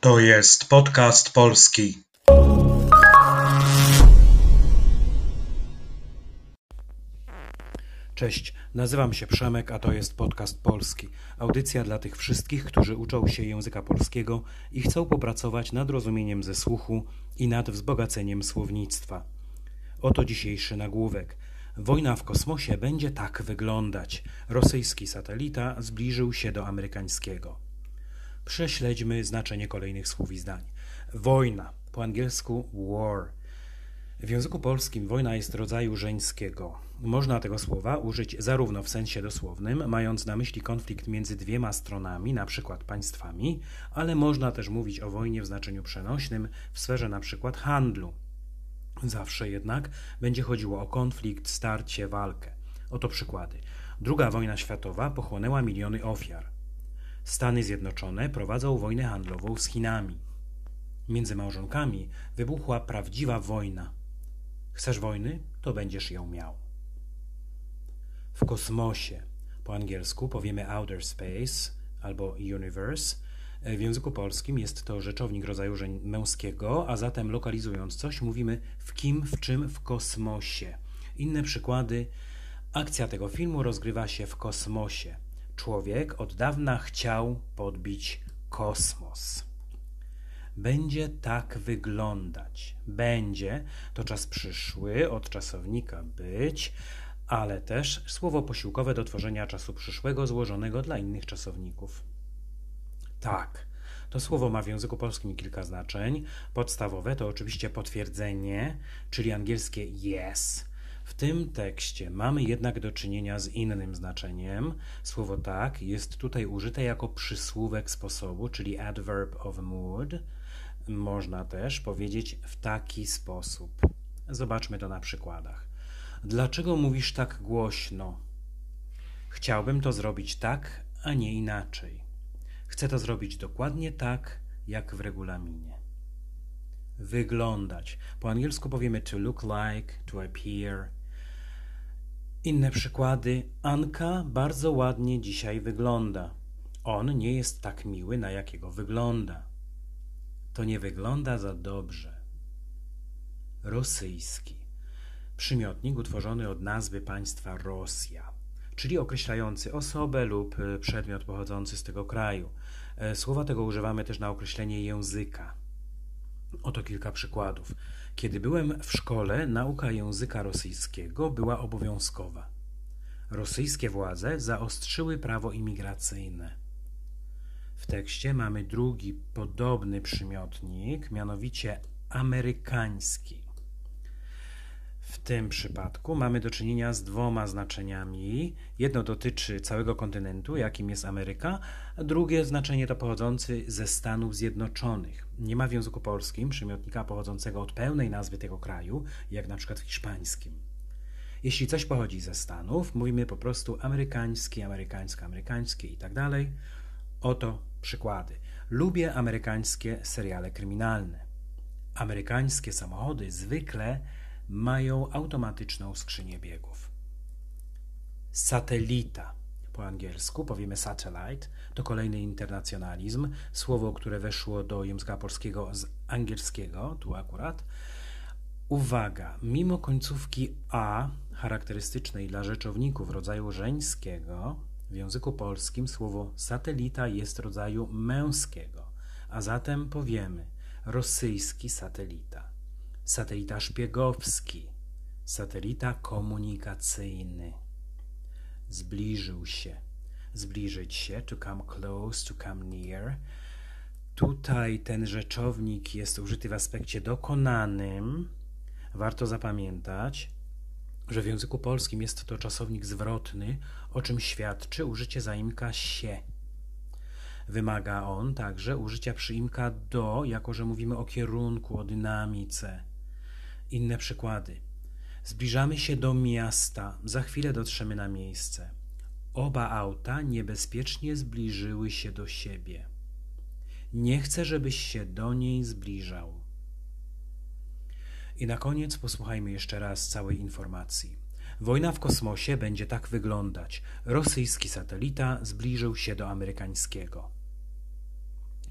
To jest podcast polski. Cześć, nazywam się Przemek, a to jest podcast polski. Audycja dla tych wszystkich, którzy uczą się języka polskiego i chcą popracować nad rozumieniem ze słuchu i nad wzbogaceniem słownictwa. Oto dzisiejszy nagłówek. Wojna w kosmosie będzie tak wyglądać. Rosyjski satelita zbliżył się do amerykańskiego. Prześledźmy znaczenie kolejnych słów i zdań. Wojna, po angielsku war. W języku polskim wojna jest rodzaju żeńskiego. Można tego słowa użyć zarówno w sensie dosłownym, mając na myśli konflikt między dwiema stronami, na przykład państwami, ale można też mówić o wojnie w znaczeniu przenośnym w sferze na przykład handlu. Zawsze jednak będzie chodziło o konflikt, starcie, walkę. Oto przykłady. Druga wojna światowa pochłonęła miliony ofiar. Stany Zjednoczone prowadzą wojnę handlową z Chinami. Między małżonkami wybuchła prawdziwa wojna. Chcesz wojny? To będziesz ją miał. W kosmosie, po angielsku powiemy outer space albo universe. W języku polskim jest to rzeczownik rodzaju męskiego, a zatem lokalizując coś mówimy w kim, w czym, w kosmosie. Inne przykłady. Akcja tego filmu rozgrywa się w kosmosie. Człowiek od dawna chciał podbić kosmos. Będzie tak wyglądać. Będzie to czas przyszły od czasownika być, ale też słowo posiłkowe do tworzenia czasu przyszłego złożonego dla innych czasowników. Tak. To słowo ma w języku polskim kilka znaczeń. Podstawowe to oczywiście potwierdzenie, czyli angielskie yes, w tym tekście mamy jednak do czynienia z innym znaczeniem. Słowo tak jest tutaj użyte jako przysłówek sposobu, czyli adverb of mood. Można też powiedzieć w taki sposób. Zobaczmy to na przykładach. Dlaczego mówisz tak głośno? Chciałbym to zrobić tak, a nie inaczej. Chcę to zrobić dokładnie tak, jak w regulaminie. Wyglądać. Po angielsku powiemy to look like, to appear, inne przykłady. Anka bardzo ładnie dzisiaj wygląda. On nie jest tak miły, na jakiego wygląda. To nie wygląda za dobrze. Rosyjski. Przymiotnik utworzony od nazwy państwa Rosja, czyli określający osobę lub przedmiot pochodzący z tego kraju. E, słowa tego używamy też na określenie języka. Oto kilka przykładów. Kiedy byłem w szkole, nauka języka rosyjskiego była obowiązkowa. Rosyjskie władze zaostrzyły prawo imigracyjne. W tekście mamy drugi podobny przymiotnik, mianowicie amerykański. W tym przypadku mamy do czynienia z dwoma znaczeniami. Jedno dotyczy całego kontynentu, jakim jest Ameryka, a drugie znaczenie to pochodzący ze Stanów Zjednoczonych. Nie ma w języku polskim przymiotnika pochodzącego od pełnej nazwy tego kraju, jak na przykład w hiszpańskim. Jeśli coś pochodzi ze Stanów, mówimy po prostu amerykański, amerykańsko, amerykańskie i tak dalej. Oto przykłady. Lubię amerykańskie seriale kryminalne. Amerykańskie samochody zwykle mają automatyczną skrzynię biegów. Satelita, po angielsku powiemy satellite, to kolejny internacjonalizm, słowo, które weszło do języka polskiego z angielskiego, tu akurat. Uwaga, mimo końcówki a charakterystycznej dla rzeczowników rodzaju żeńskiego, w języku polskim słowo satelita jest rodzaju męskiego, a zatem powiemy rosyjski satelita satelita szpiegowski, satelita komunikacyjny. Zbliżył się, zbliżyć się, to come close, to come near. Tutaj ten rzeczownik jest użyty w aspekcie dokonanym. Warto zapamiętać, że w języku polskim jest to czasownik zwrotny, o czym świadczy użycie zaimka się. Wymaga on także użycia przyimka do, jako że mówimy o kierunku, o dynamice. Inne przykłady. Zbliżamy się do miasta, za chwilę dotrzemy na miejsce. Oba auta niebezpiecznie zbliżyły się do siebie. Nie chcę, żebyś się do niej zbliżał. I na koniec posłuchajmy jeszcze raz całej informacji. Wojna w kosmosie będzie tak wyglądać. Rosyjski satelita zbliżył się do amerykańskiego.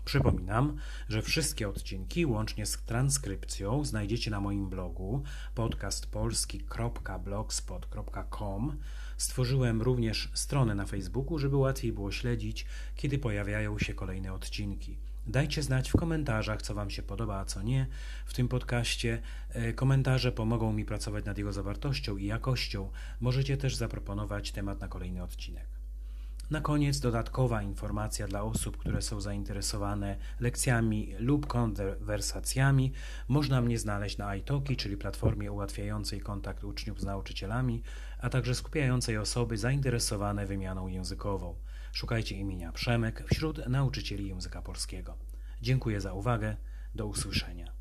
Przypominam, że wszystkie odcinki, łącznie z transkrypcją, znajdziecie na moim blogu podcastpolski.blogspot.com. Stworzyłem również stronę na Facebooku, żeby łatwiej było śledzić, kiedy pojawiają się kolejne odcinki. Dajcie znać w komentarzach, co Wam się podoba, a co nie w tym podcaście. E, komentarze pomogą mi pracować nad jego zawartością i jakością. Możecie też zaproponować temat na kolejny odcinek. Na koniec dodatkowa informacja dla osób, które są zainteresowane lekcjami lub konwersacjami. Można mnie znaleźć na iTalki, czyli platformie ułatwiającej kontakt uczniów z nauczycielami, a także skupiającej osoby zainteresowane wymianą językową. Szukajcie imienia Przemek wśród nauczycieli języka polskiego. Dziękuję za uwagę. Do usłyszenia.